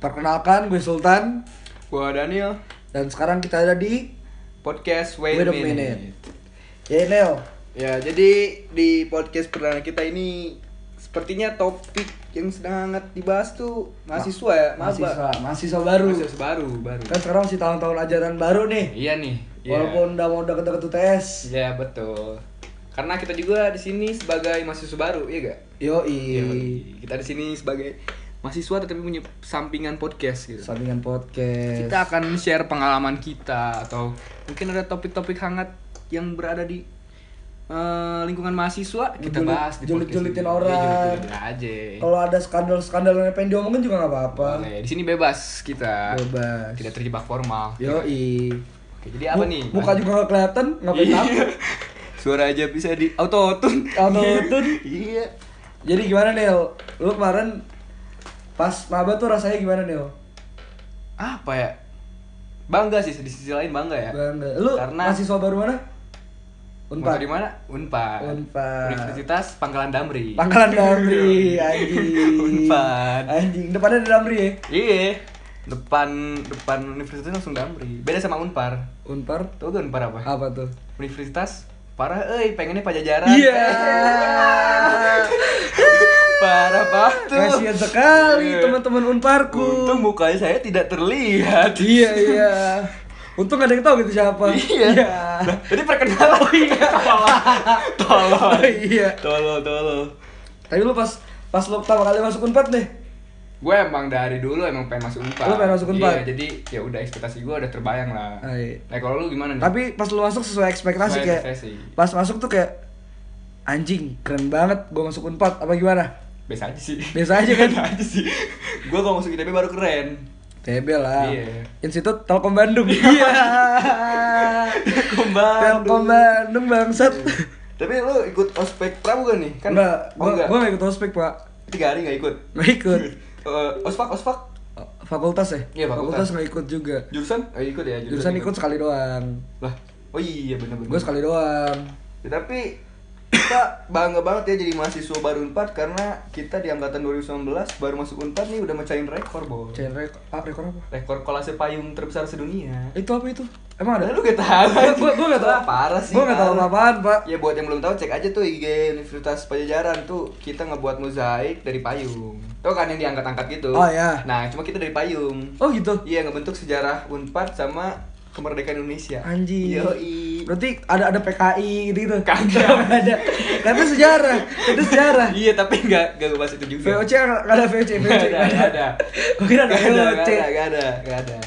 Perkenalkan, gue Sultan Gua Daniel, dan sekarang kita ada di podcast Wait, Wait a Minute. Minute. Ya Nel, Ya, jadi di podcast perdana kita ini sepertinya topik yang sedang hangat dibahas tuh mahasiswa ya, maba. mahasiswa, mahasiswa baru. Mahasiswa baru, baru. Kan sekarang masih tahun-tahun ajaran baru nih. Iya nih. iya. Walaupun udah mau deket-deket UTS. Iya, betul. Karena kita juga di sini sebagai mahasiswa baru, iya gak? Yoi. Kita di sini sebagai mahasiswa tetapi punya sampingan podcast gitu. Sampingan podcast. Kita akan share pengalaman kita atau mungkin ada topik-topik hangat yang berada di eh, lingkungan mahasiswa kita Julit- bahas di julit-julitin orang. Iya, julit-julitin aja. Kalau ada skandal-skandal yang pengen diomongin juga nggak apa-apa. Boleh. Di sini bebas kita. Bebas. Tidak terjebak formal. Yoi. Oke, jadi apa nih? Muka juga nggak kelihatan, ngapain Iya. takut? Suara aja bisa di auto tune. Auto-tune. iya. Jadi gimana Nel? Lu kemarin pas maba tuh rasanya gimana Nel? Apa ya? Bangga sih di sisi lain bangga ya. Bangga. Lu Karena mahasiswa baru mana? Unpad di mana? Unpad. Unpad. Universitas Pangkalan Damri. Pangkalan Damri, anjing. Unpad. Anjing, depannya ada Damri ya? Iya. Depan depan universitas langsung Damri. Beda sama Unpar. Unpar Tahu gak Unpar apa? apa tuh? Universitas parah euy, pengennya pajajaran. Iya. parah banget tuh. Kasihan sekali Iya. teman-teman Unparku. Untung mukanya saya tidak terlihat. Iya, iya. Untung ada yang tahu gitu siapa. Iya. Nah, Jadi perkenalan. Oh iya. Tolol. Oh, iya. Tolol, tolol. Tapi lu pas pas lu pertama kali masuk Unpad nih. Gue emang dari dulu emang pengen masuk Unpad. Lu pengen masuk Unpad? Iya, jadi ya udah ekspektasi gue udah terbayang lah. Ah, iya. Nah, kalau lu gimana nih? Tapi pas lu masuk sesuai ekspektasi Sesuai kayak ekspektasi. pas masuk tuh kayak anjing keren banget gua masuk Unpad apa gimana? Biasa aja sih. Biasa aja kan? Biasa aja sih. Gue kalau masuk ITB baru keren. TB lah. Iya. Institut Telkom Bandung. Iya. Telkom Bandung. Telkom Bandung bangsat. Tapi lu ikut ospek pramu gak nih? Kan Enggak, oh, gua, enggak. gua gak ikut ospek, Pak. Tiga hari gak ikut. Gak ikut. Eh, ospek, ospek. Fakultas ya? Iya, fakultas. gak ikut juga. Jurusan? Eh, ikut ya. Jurusan ikut sekali doang. Lah, oh iya bener-bener. Gue sekali doang. Ya, tapi kita bangga banget ya jadi mahasiswa baru Unpad karena kita di angkatan 2019 baru masuk Unpad nih udah mecahin rekor, Bo. Cain rekor, ah, rekor apa? Rekor kolase payung terbesar sedunia. Itu apa itu? Emang ada? Nah, lu gak tahu. Gua- gua- nggak tahu. Wah, Parah sih. Gua nggak tahu apa-apaan, Pak. Ya buat yang belum tahu cek aja tuh IG Universitas Pajajaran tuh kita ngebuat mozaik dari payung. Tuh kan yang diangkat-angkat gitu. Oh, iya. Nah, cuma kita dari payung. Oh gitu. Iya ngebentuk sejarah Unpad sama kemerdekaan Indonesia. Anjing. Yoi. Berarti ada ada PKI gitu gitu. Kagak. ada. Itu sejarah. Itu sejarah. Iya tapi nggak nggak bahas itu juga. VOC nggak ada VOC, VOC. Nggak ada, nggak ada. Kira ada VOC. ada, nggak ada, nggak ada.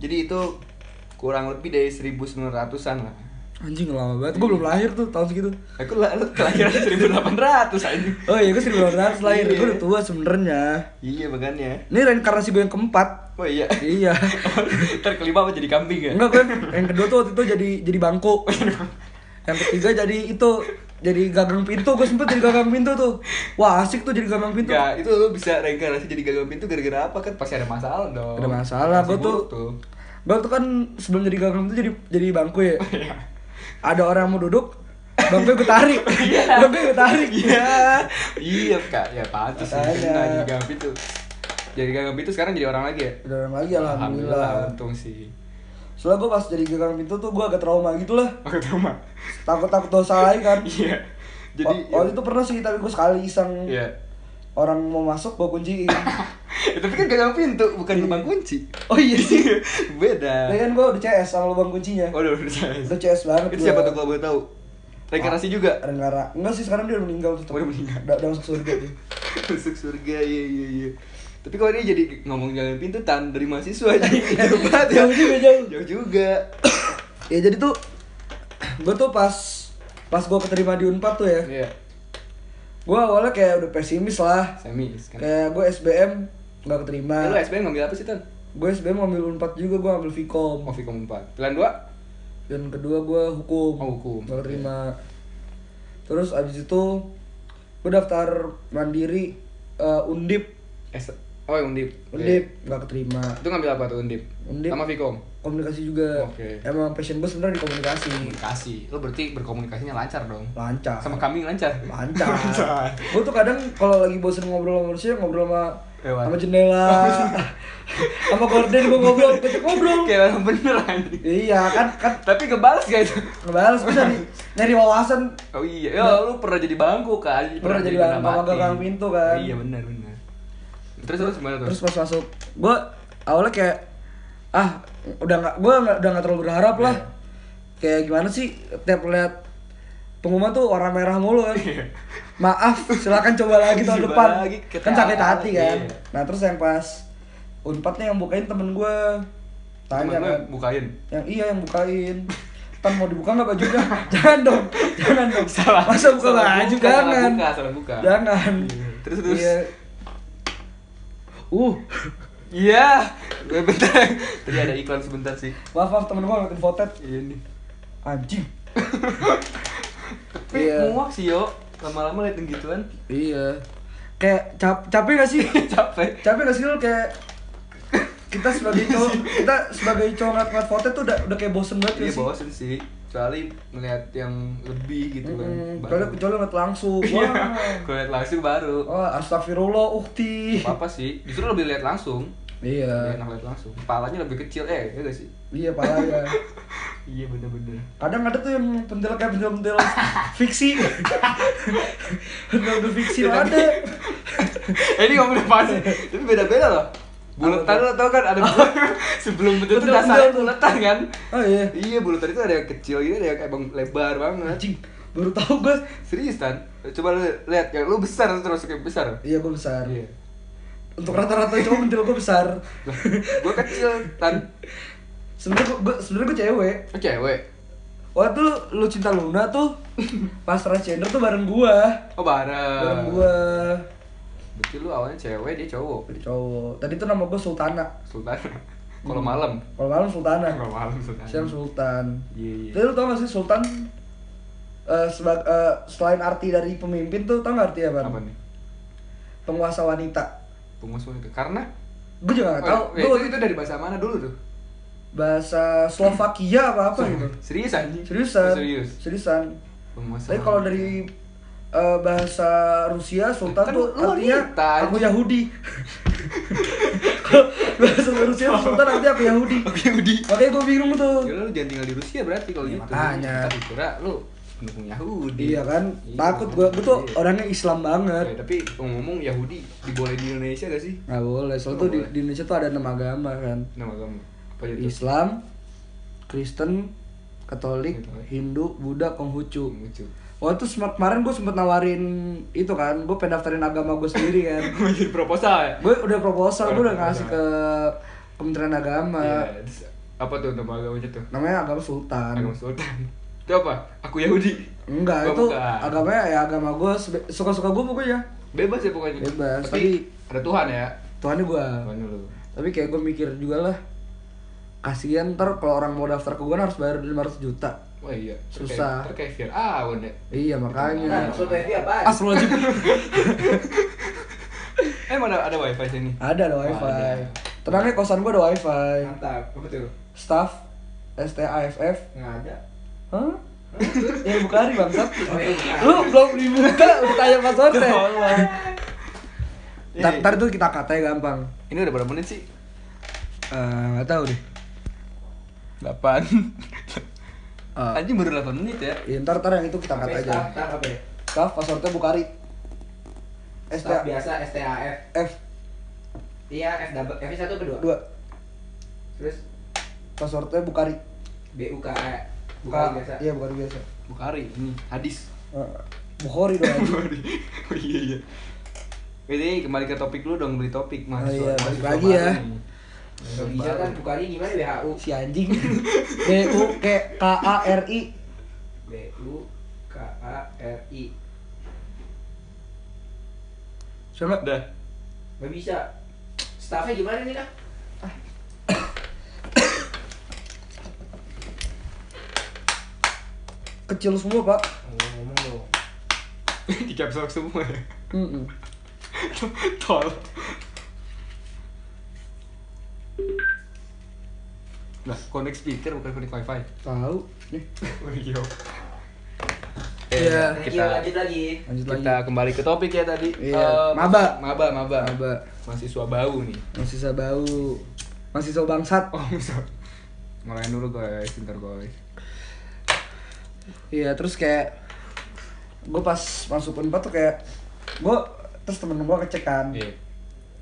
Jadi itu kurang lebih dari 1900-an lah. Anjing lama banget. Gue belum lahir tuh tahun segitu. Aku lah, lu kelahiran 1800 anjing. Oh iya, gue 1900 lahir. Iya. Gue udah tua sebenarnya. Iya makanya. Ini reinkarnasi gue yang keempat. Oh iya. Iya. Ntar kelima apa jadi kambing ya? Enggak kan? Yang kedua tuh waktu itu jadi jadi bangku. Yang ketiga jadi itu jadi gagang pintu. Gue sempet jadi gagang pintu tuh. Wah asik tuh jadi gagang pintu. Enggak, itu lu bisa reinkarnasi jadi gagal pintu gara-gara apa kan? Pasti ada masalah dong. Ada masalah, gua tuh- buruk Gue tuh kan sebelum jadi gagang pintu jadi jadi bangku ya. Iya. Ada orang mau duduk, bangku gue tarik. bangku gue tarik. Iya. Iya, Kak. Ya pantas sih. Nah, jadi gagal pintu. Jadi gagal pintu sekarang jadi orang lagi ya? Udah orang lagi alhamdulillah. untung sih. Soalnya gue pas jadi gagang pintu tuh gue agak trauma gitu lah. Aku terima. Takut-takut dosa lagi kan. Iya. Jadi Jadi waktu itu pernah sih tapi gue sekali iseng Iya. orang mau masuk gue kunciin. Ya, tapi kan gagang pintu, bukan Iya. lubang kunci. Oh iya sih. Beda. Ya kan gue udah CS sama lubang kuncinya. Oh, udah udah saya. Udah CS banget Itu gua. siapa tuh kalau boleh tahu? Reinkarnasi juga. Renggara. Enggak sih sekarang dia udah meninggal tuh. Udah meninggal. Udah, udah masuk surga dia. Masuk surga, iya iya iya. Tapi kalau ini jadi ngomong jalan pintu tan dari mahasiswa aja. Jauh banget ya. Jauh juga, jauh. Jauh juga. ya jadi tuh gue tuh pas pas gue keterima di Unpad tuh ya. Iya. Gue awalnya kayak udah pesimis lah. Semis kan. Kayak gue SBM nggak keterima. Eh, lu SBM ngambil apa sih, Tan? Gue SBM ngambil Unpad juga, gue ngambil Vkom. Oh, Vkom 4. Pilihan 2? Dan kedua gue hukum. Oh, hukum. Nggak keterima. Terus abis itu gue daftar mandiri eh, Undip. S Oh, Undip. Undip nggak keterima. Itu ngambil apa tuh Undip? Undip. Sama Vkom. Komunikasi juga. Oke. Emang passion gue sebenarnya di komunikasi. Komunikasi. Lu berarti berkomunikasinya lancar dong. Lancar. Sama kambing lancar. lancar. Lancar. gue tuh kadang kalau lagi bosen ngobrol sama manusia ngobrol sama. Sama jendela sama gorden gue ngobrol gue ngobrol Kayak orang bener anjing. iya kan kan Tapi ngebales gak itu? ngebales bisa nih nyari wawasan Oh iya, ya lu pernah jadi bangku kan? Pernah jadi bangku, gagang pintu kan. Iya benar benar. Terus terus gimana tuh? terus pas masuk gue awalnya kayak ah udah nggak gue udah nggak terlalu berharap lah Iya. kayak gimana sih tiap lihat pengumuman tuh warna merah mulu kan maaf silakan coba lagi tahun depan lagi, kan sakit hati kan iya. nah terus yang pas unpadnya yang bukain temen gue tanya kan bukain. yang iya yang bukain Tan mau dibuka nggak bajunya? jangan dong, jangan dong. Salah. Masa buka salah baju? buka, salah jangan. buka, salah buka. Jangan. Iya. Terus terus. Iya. Uh, Iya. Eh, Bentar. Tadi ada iklan sebentar sih. maaf maaf temen gue ngeliatin votet. Iya nih. Anjing. Tapi Iya. muak sih yo. Lama-lama liatin gituan. Iya. Kayak cap capek gak sih? Capek. capek gak sih lu kayak kita sebagai cowok kita sebagai cowok ngeliat-ngeliat votet tuh udah udah kayak bosen banget Iya sih? bosen sih. Kecuali ngeliat yang lebih gitu kan. Hmm, Baru. kecuali ngeliat langsung. Iya. Wah. Kalau liat langsung baru. Oh, astagfirullah ukti. Apa sih? Justru lebih lihat langsung. Iya. enak lihat langsung. Kepalanya lebih kecil eh, ya gak sih? Iya, parah Iya bener-bener. Kadang ada tuh yang pentil kayak pentil-pentil fiksi. pentil fiksi Ya, ada. eh ini ngomongin apa sih? Tapi beda-beda loh. Buletan lo tau kan ada sebelum betul itu Betul, dasarnya betul. buletan kan? Oh iya. Iya buletan itu ada yang kecil gitu, ada yang kayak bang lebar banget. Anjing, baru tahu gue. Serius tan? Coba lihat, yang lu besar terus kayak besar. Iya, gue besar. Iya. Untuk rata-rata cowok pentil gue besar. Gue kecil tan. Sebenarnya gue sebenarnya gue cewek. Oh cewek. Waktu lu, cinta Luna tuh pas transgender tuh bareng gua. Oh bareng. Bareng gua. Berarti lu awalnya cewek dia cowok. Cowok. Tadi tuh nama gua Sultana. Sultan. Kalau malam. Kalau malam Sultana. Kalau malam Sultan. Siang Sultan. Iya iya. Tapi lu tau gak sih Sultan eh sebag- eh, selain arti dari pemimpin tuh tau gak arti apa? Apa nih? Penguasa wanita. Penguasa wanita. Karena Gue juga gak tau. Oh, Gua itu, itu dari bahasa mana dulu tuh? bahasa Slovakia apa apa gitu. Serius anjing? Seriusan. Serius. Seriusan. Tapi kalau dari eh, bahasa Rusia Sultan Kan tuh artinya wanita, aku. Yahudi. Kalau bahasa Rusia Sultan artinya aku Yahudi. Oke, Yahudi. Makanya gue bingung tuh. Kira lu jangan tinggal di Rusia berarti kalau Iya, gitu. makanya. Kira lu pendukung Yahudi. Iya kan, Iya. takut gue, gue tuh Iya. orangnya Islam banget. Eh, tapi ngomong Yahudi diboleh di Indonesia gak sih? Nggak boleh, soalnya tuh di, boleh. di Indonesia tuh ada enam agama kan. Nama kamu apa itu? Islam, Kristen, Katolik, Katolik. Hindu, Buddha, Konghucu. Lucu. Waktu sem- kemarin gue sempet nawarin itu kan, gue pengen daftarin agama gue sendiri kan. Jadi proposal ya? gue udah proposal, gue udah ngasih ke Kementerian Agama. Iya. terus Apa tuh nama agamanya tuh? Namanya agama Sultan. Agama Sultan. Itu apa? Aku Yahudi. Enggak, itu bukan. agamanya ya agama gue suka-suka gue pokoknya. Bebas ya pokoknya. Bebas, Tapi, tapi- ada Tuhan ya. Tuhannya gue. Tuhan dulu. Tapi kayak gue mikir juga lah. Kasian ntar kalau orang mau daftar ke gue harus bayar 500 juta. Wah iya. Susah. Terkait Fir'aun ya. Iya Nah, makanya. maksud Devi apa? Astagfirullahaladzim. Eh mana ada wifi sini? ada ada wifi. ada. Tenangnya kosan gue ada wifi. Mantap, apa tuh? Staff S T A F F. Nggak ada. Hah? ya buka hari bangsat. Oh, iya. Lu belum dibuka udah tanya passwordnya. Tolong. Ntar, ntar itu kita katanya gampang. Ini udah berapa menit sih? Eh, nggak tahu deh. 8 Eh, Anjing baru 8 menit ya ya, ntar ntar yang itu kita kata aja. Ya? Staff passwordnya Bukari. S T Staff A biasa STAF. F Iya, F double F satu kedua. dua. Terus Passwordnya Bukari. B U K E. Bukan biasa. Iya Bukari biasa. Bukhari ini hadis Eh, Bukhari dong. Bukhari Oh iya iya Jadi kembali ke topik lu dong beli topik mahasiswa iya, balik lagi ya. bisa kan Bukari gimana WHO? si anjing. B U K K A R I. B U K A R I. Coba. Udah Nggak bisa. Staffnya gimana nih, Kak? Kecil semua, Pak. Ngomong dong. Di lock semua ya Mm-mm. Tol Lah, connect speaker bukan connect wifi Tahu. Nih. Oh iya Iya. Kita kita lanjut lagi. Lanjut kita lagi. kembali ke topik ya tadi. Iya. Eh, Maba. Maba, maba. Maba. Mahasiswa bau nih. Masih bisa bau. Masih so bangsat. Oh, bisa. Ngelain dulu guys, bentar guys. Iya, terus kayak gue pas masuk Unpad tuh kayak gue terus temen gue ngecek kan. Iya.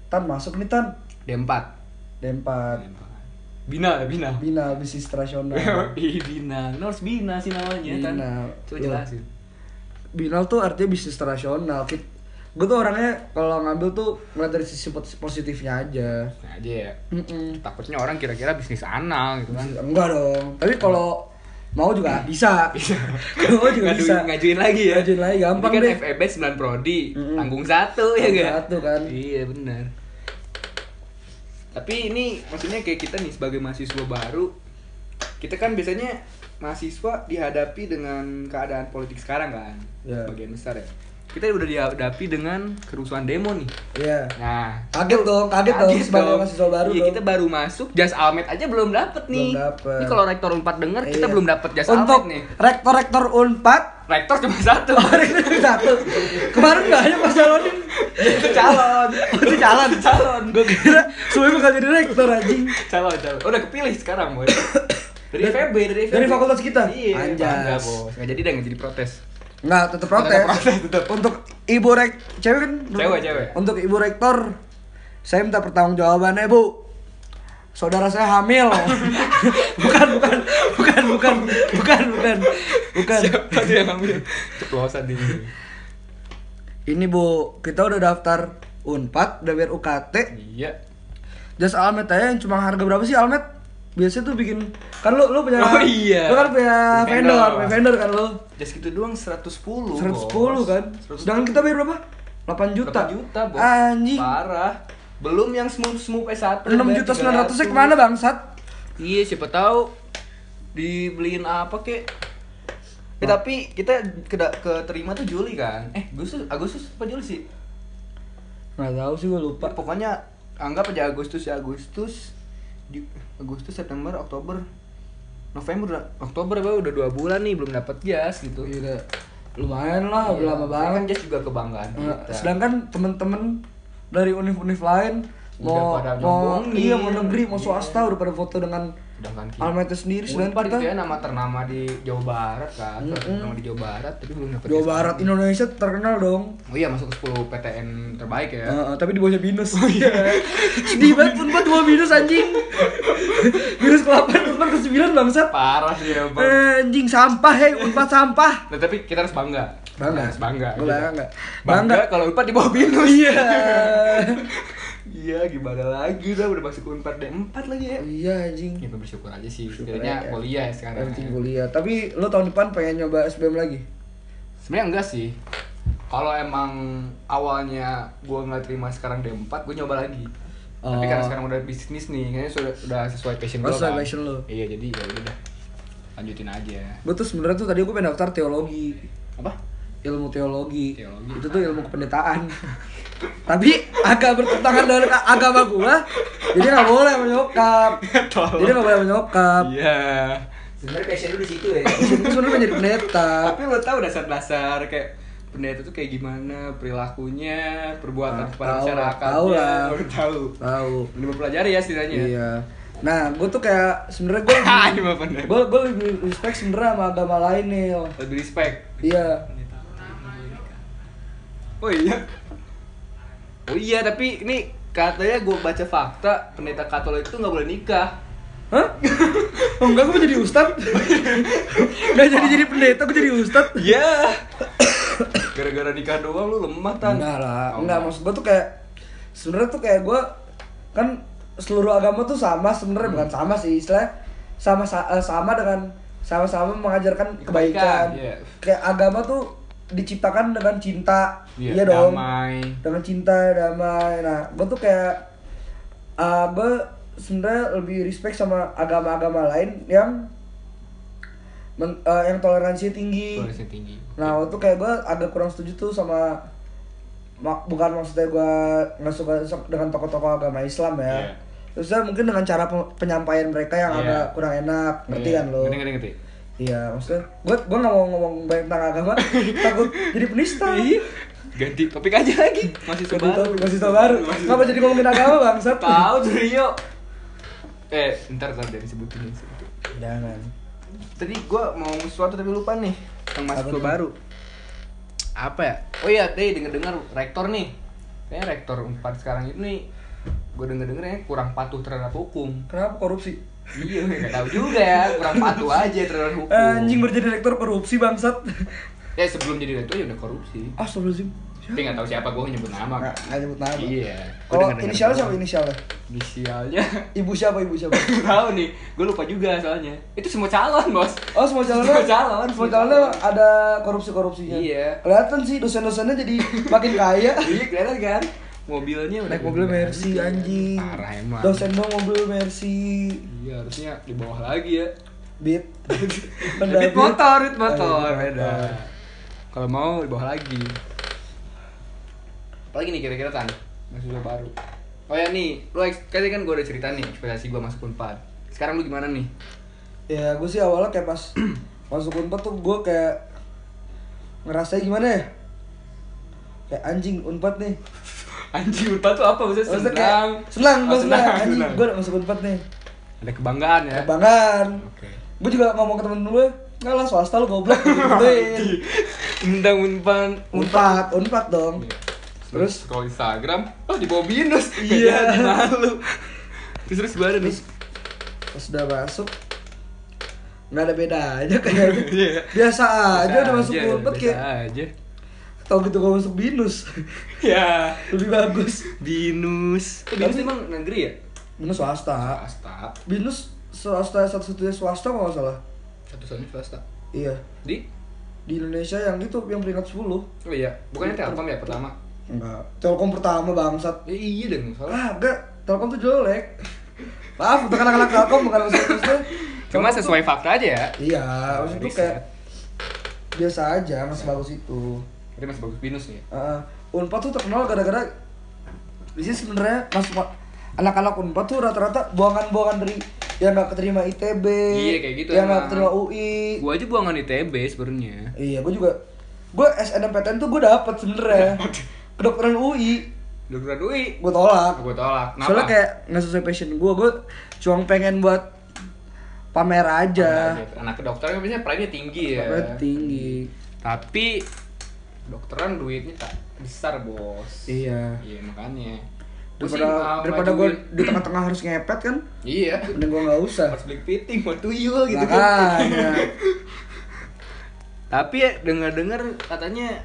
Tan masuk nih Tan. D4. D4. Bina, Bina. Bina bisnis rasional. Ih, Bina. Harus Bina sih namanya kan. Bina. Coba Tuh. jelasin. Binal tuh artinya bisnis rasional. Gue tuh orangnya kalau ngambil tuh ngeliat dari sisi pos- positifnya aja. Nah, aja ya. Mm-mm. Takutnya orang kira-kira bisnis anal gitu kan. Enggak dong. Tapi kalau mau juga bisa. Mau juga bisa. Ngajuin lagi ya. Ngajuin lagi, gampang Ini kan deh. FEB 9 prodi, Mm-mm. tanggung satu ya gak? satu kan. Iya benar. Tapi ini maksudnya kayak kita nih sebagai mahasiswa baru, kita kan biasanya mahasiswa dihadapi dengan keadaan politik sekarang kan, Iya. bagian besar ya. Kita udah dihadapi dengan kerusuhan demo nih. Iya. Nah, Kaget dong, kaget, dong sebagai mahasiswa baru Iya, dong. kita baru masuk, jas almet aja belum dapet nih. Belum dapet. Ini kalau rektor 4 denger, kita Iya. belum dapet jas Untuk almet nih. rektor-rektor Unpad Rektor cuma satu. satu. Kemarin nggak hanya pas calonin. itu calon. Oh, itu calon. calon. Gue kira semuanya bakal jadi rektor anjing. calon calon udah kepilih sekarang boy dari Dari- FEB dari FEB dari fakultas kita? iya Anjas. bangga bos nggak jadi deh nggak jadi protes Nggak, tetap protes. Tetep protes, tetep. Untuk ibu rek cewek kan? Cewek, cewek. Untuk ibu rektor, saya minta pertanggungjawabannya bu. Saudara saya hamil. bukan, bukan, bukan, bukan, bukan, bukan, bukan. siapa tuh yang ngambil ceplosan di Ini bu, kita udah daftar Unpad, udah bayar UKT. iya Jas Almet aja yang cuma harga berapa sih Almet? Biasanya tuh bikin kan lu lu punya Oh, iya. Lu kan punya Vendor. vendor, punya vendor kan lu. jas gitu doang 110 110 kan. Sedangkan kita bayar berapa? 8 juta. 8 juta bos Anjing. parah belum yang smooth smooth S1 6 juta 900 nya ke mana bangsat? iya siapa tahu dibeliin apa kek Eh, tapi kita ke keterima tuh Juli kan? Eh, Agustus, Agustus apa Juli sih? Nggak tahu sih gue lupa. pokoknya anggap aja Agustus ya Agustus di Agustus September Oktober. November Oktober apa udah dua bulan nih belum dapat jas gitu. Iya, udah lumayan lah, udah lama Ini banget. kan jas juga kebanggaan Nah, kita. sedangkan temen-temen dari univ-univ lain mau mau iya mau negeri mau swasta udah pada foto dengan sedangkan kita sendiri sedangkan kita itu ya nama ternama di Jawa Barat kan Mm-mm. ternama di Jawa Barat tapi belum dapat Jawa. Barat Indonesia terkenal dong. oh iya masuk ke 10 PTN terbaik ya Heeh, tapi di bawahnya minus. Iya. Sedih banget Unpad dua minus anjing. minus ke 8, Unpad ke 9 bangsat. parah sih ya bang Eh, anjing sampah hei, Unpad sampah. Nah, tapi kita harus bangga Bangga. harus bangga Gua bangga. bangga, Bangga. kalau Unpad di bawah binus Iya. Iya, gimana lagi udah udah masuk Unpad D4 lagi ya. Iya anjing. Ya bersyukur aja sih. Setidaknya aja. kuliah ya sekarang. Yang penting kuliah. Tapi lo tahun depan pengen nyoba SBM lagi? Sebenarnya enggak sih. Kalau emang awalnya gua nggak terima sekarang D4, gua nyoba lagi. Tapi Oh. karena sekarang udah bisnis nih, kayaknya sudah udah sesuai passion Oh, gua sesuai kan. passion lo. Iya, jadi ya udah. Lanjutin aja. Gue tuh sebenarnya tuh tadi gue pengen daftar teologi. Apa? Ilmu teologi. Teologi. Itu tuh ilmu kependetaan. Tapi agak bertentangan dengan agama gua. Jadi nggak boleh menyokap. Jadi nggak boleh menyokap. Iya. Sebenarnya passion lu di situ ya. Itu sebenarnya pengen jadi pendeta. Tapi lo tau dasar-dasar kayak pendeta tuh kayak gimana perilakunya, perbuatan Ah, kepada tahu, masyarakatnya. tahu lah. Lo tahu. Tahu. Udah mempelajari ya setidaknya. Iya. Nah, gue tuh kayak sebenarnya gue gimana pendeta? gue gue lebih respect sebenarnya sama agama lain nih. Lebih respect. Iya. Oh iya. Oh iya, tapi ini katanya gue baca fakta pendeta Katolik itu nggak boleh nikah. Hah? Oh enggak, gue mau jadi ustad Gak jadi jadi pendeta, gue jadi ustad Iya. Gara-gara nikah doang lu lemah tan. Enggak lah, Oh, enggak maksud gue tuh kayak sebenarnya tuh kayak gue kan seluruh agama tuh sama sebenarnya bukan sama sih istilah sama sa- eh, sama dengan sama-sama mengajarkan kebaikan. Kebaikan, iya. Kayak agama tuh diciptakan dengan cinta, Iya, iya, dong. damai. Dengan cinta, damai. Nah, gue tuh kayak uh, gue sebenarnya lebih respect sama agama-agama lain yang men- eh, yang toleransi tinggi. Toleransi tinggi. Nah, waktu kayak gue agak kurang setuju tuh sama ma- bukan maksudnya gue nggak suka dengan tokoh-tokoh agama Islam ya. Iya. Terusnya mungkin dengan cara pe- penyampaian mereka yang Iya. agak kurang enak, ngerti Iya, kan lo? Ngerti ngerti ngerti. Iya, maksudnya gue gue nggak mau ngomong banyak tentang agama, takut jadi penista. Iya. Ganti topik aja lagi. Masih Ganti baru. topik, masih baru. Kenapa jadi ngomongin agama bangsat? Tahu Rio. Eh, ntar ntar dari sebutin sebutin. Jangan. Tadi gua mau ngomong sesuatu tapi lupa nih. Yang Apa masuk baru. Apa ya? Oh iya, deh denger-dengar rektor nih. Kayaknya rektor 4 sekarang itu nih gue denger-dengernya kurang patuh terhadap hukum. Kenapa korupsi? Iya, nggak tahu juga ya, kurang patuh aja terhadap hukum. Anjing berjadi rektor korupsi bangsat. Eh sebelum jadi rektor ya udah korupsi. Astagfirullahaladzim. Tapi nggak tahu siapa gue nyebut nama. Nggak, nggak nyebut nama. Iya. Kalau denger-denger inisialnya siapa inisialnya? Inisialnya Ibu siapa ibu siapa? tahu nih, gue lupa juga soalnya. Itu semua calon bos. Oh semua calonnya Semua calon, semua calon. ada korupsi korupsinya. Iya. Kelihatan sih dosen-dosennya jadi makin kaya. Iya kelihatan kan? Mobilnya udah Naik mobil Mercy anjing. Parah emang. Dosen dong mobil Mercy. Iya harusnya di bawah lagi ya. Beat. Beat motor, beat motor, Oh, iya, beda. motor. Kalau mau di bawah lagi. Apalagi nih kira-kira tan mahasiswa baru. Oh ya nih, lu eks- tadi kan gue udah cerita nih ekspektasi gue masuk Unpad. Sekarang lu gimana nih? Ya gue sih awalnya kayak pas masuk unpad tuh gue kayak ngerasa gimana ya? Kayak anjing unpad nih. Anjing Unpad tuh apa? Maksudnya senang. kayak senang, Oh, gue senang. Anjing senang. gue udah masuk unpad nih. Ada kebanggaan ya. Kebanggaan. Oke. Gue juga ngomong ke temen gue, nggak lah swasta lu goblok gituin. Undang Unpad. Unpad, unpad dong. Iya. Terus kalau Instagram, oh di bawah binus. Iya. jadi malu. Terus terus gue ada nih. pas udah masuk nggak ada bedanya kayak Iya. biasa aja udah masuk unpad biasa kayak aja. Tau gitu gue masuk binus Ya. lebih bagus Binus. Eh, binus Tapi- emang negeri ya? binus swasta Swasta. binus swasta satu-satunya swasta kalau nggak salah Satu satunya swasta. iya Di? di Indonesia yang itu yang peringkat 10 Oh iya, bukannya Telkom ya pertama? enggak Telkom pertama bangsat Ya, iya dong, soalnya. ah enggak Telkom tuh jelek maaf untuk anak-anak Telkom bukan maksud maksudnya Cuma sesuai fakta aja ya. iya maksudnya kayak biasa aja masih bagus itu Tapi masih bagus binus nih. ya? Uh, Unpad tuh terkenal gara-gara di sini sebenarnya masuk anak-anak Unpad tuh rata-rata buangan-buangan dari yang nggak keterima ITB, Iya, kayak gitu yang emang. keterima UI. Gua aja buangan ITB sebenarnya. Iya, gue juga, gue SNMPTN tuh gue dapet sebenarnya kedokteran UI, Dokter Dwi. gue tolak. Gua tolak. Kenapa? Soalnya kayak nggak sesuai passion gue, gue cuma pengen buat pamer aja, anak kedokteran kan biasanya pride-nya tinggi ya. Pamer tinggi. Tapi dokteran duitnya tak besar, Bos. Iya. Iya, makanya. Daripada mau daripada gue di tengah-tengah harus ngepet kan, Iya. mending gue nggak usah. Harus beli fitting buat tuyul gitu kan. Tapi ya dengar-dengar katanya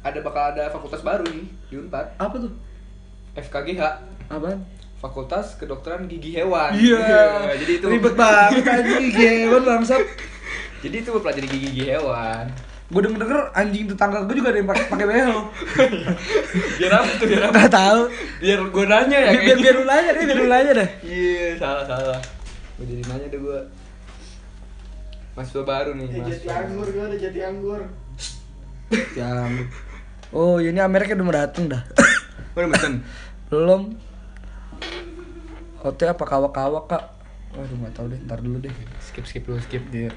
ada bakal ada fakultas baru nih di Unpad, Apa tuh? FKGH, Apaan? Fakultas Kedokteran Gigi Hewan. Iya. jadi itu ribet banget anjing hewan bangsat. Jadi itu pelajari gigi gigi hewan. Gue denger denger anjing tetangga gue juga ada yang pakai pakai behel. Biar apa tuh? Biar apa? Gak tahu. Biar gue nanya ya Biar biar, biar lu nanya deh, biar lu nanya deh. Iya, salah salah. Gue jadi nanya deh gue. Mahasiswa baru nih, Ya, jati mahasiswa. anggur gue ada jati anggur. Ya. ampun. Oh, ini Amerika udah mau dateng dah. Udah mesen. Belum. Hotel apa kawak-kawak kak? Waduh nggak tahu deh, ntar dulu deh. Skip skip dulu skip. Iya.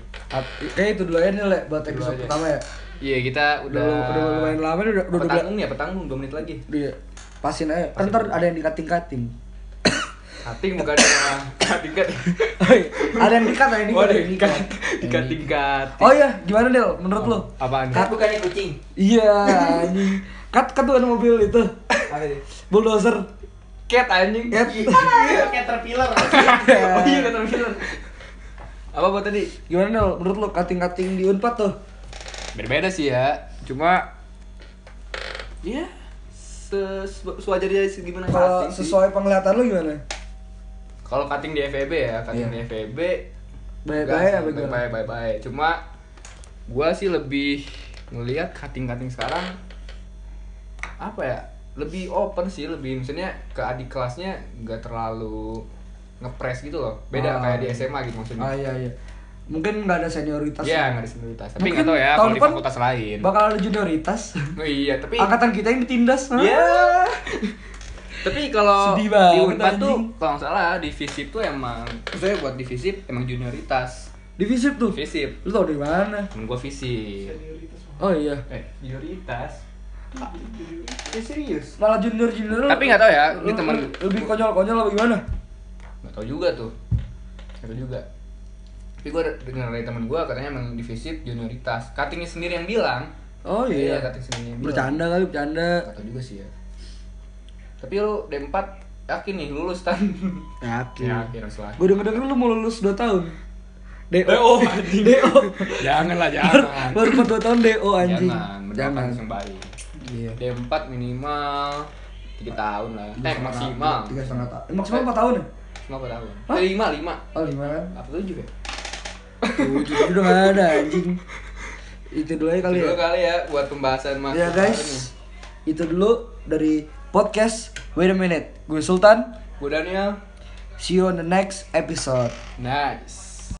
Kayak itu dulu aja nih le, buat Dulu episode aja. pertama ya. Iya, kita Udah, udah udah, lumayan lama nih, udah udah udah. petanggung ya, petanggung 2 menit lagi. Iya. Pasin aja. Kan ntar ada yang dikating-kating. Kating bukan ya. Kating kan. Oh, iya. ada yang dikat, ada yang dikat, Oh, ada ada yang dikat. kating. Oh iya, gimana Del? Menurut lo? Apaan? Kat bukannya kucing. Iya, anjing. Kat kan tuh ada mobil itu. Bulldozer. Cat anjing. Cat. Caterpillar. Oh iya film. Apa buat tadi? Gimana Del? Menurut lo kating-kating di Unpad tuh? Berbeda sih ya. Cuma ya sewajarnya gimana Kalau sesuai penglihatan lo gimana? Kalau cutting di FEB ya, cutting Iya. di FEB Baik-baik apa gimana? Baik baik baik. Cuma gua sih lebih ngelihat cutting-cutting sekarang apa ya? Lebih open sih, lebih misalnya ke adik kelasnya nggak terlalu ngepres gitu loh. Beda Ah. kayak di SMA gitu maksudnya. Ah iya iya. Mungkin nggak ada senioritas. Iya, nggak ada senioritas. Tapi nggak tahu ya tahun kalau di fakultas lain. Bakal ada junioritas. Oh iya, tapi Angkatan kita yang ditindas. Hah? Iya. Tapi kalau di Unpad tuh kalau nggak salah di FISIP tuh emang saya buat di FISIP emang junioritas. Di visip tuh. Visip. Lu tau dari mana? Gua visip. Oh iya. Eh, prioritas. Ya serius. Malah junior junior Tapi nggak tahu ya, ini lu- lebih konyol konyol apa gimana? Gak tau juga tuh. Gak tau juga. Tapi gua dengar dari temen gua katanya emang di visip junioritas. Cuttingnya sendiri yang bilang. Oh iya. cutting sendiri yang bilang. Bercanda kali bercanda. Gak tau juga sih ya. Tapi lu D4 yakin nih lulus tan? Yakin. Yakin harus lah. Gue denger denger lu mau lulus 2 tahun. DO. DO. DO. Jangan lah, jangan. Baru 4 2 tahun DO anjing. Jangan, yang baik. Iya. D4 minimal 3 tahun lah. Eh maksimal. Tiga setengah tahun. Maksimal 4 tahun ya? Maksimal 4 tahun. Hah? Eh, 5, 5. Oh 5 kan? Apa 7 ya? Tujuh udah gak ada anjing. Itu dulu aja kali Dulu ya. kali ya buat pembahasan masuk Ya guys, itu dulu dari podcast Wait a minute. Gue Sultan. Gue Daniel. See you on the next episode. Nice.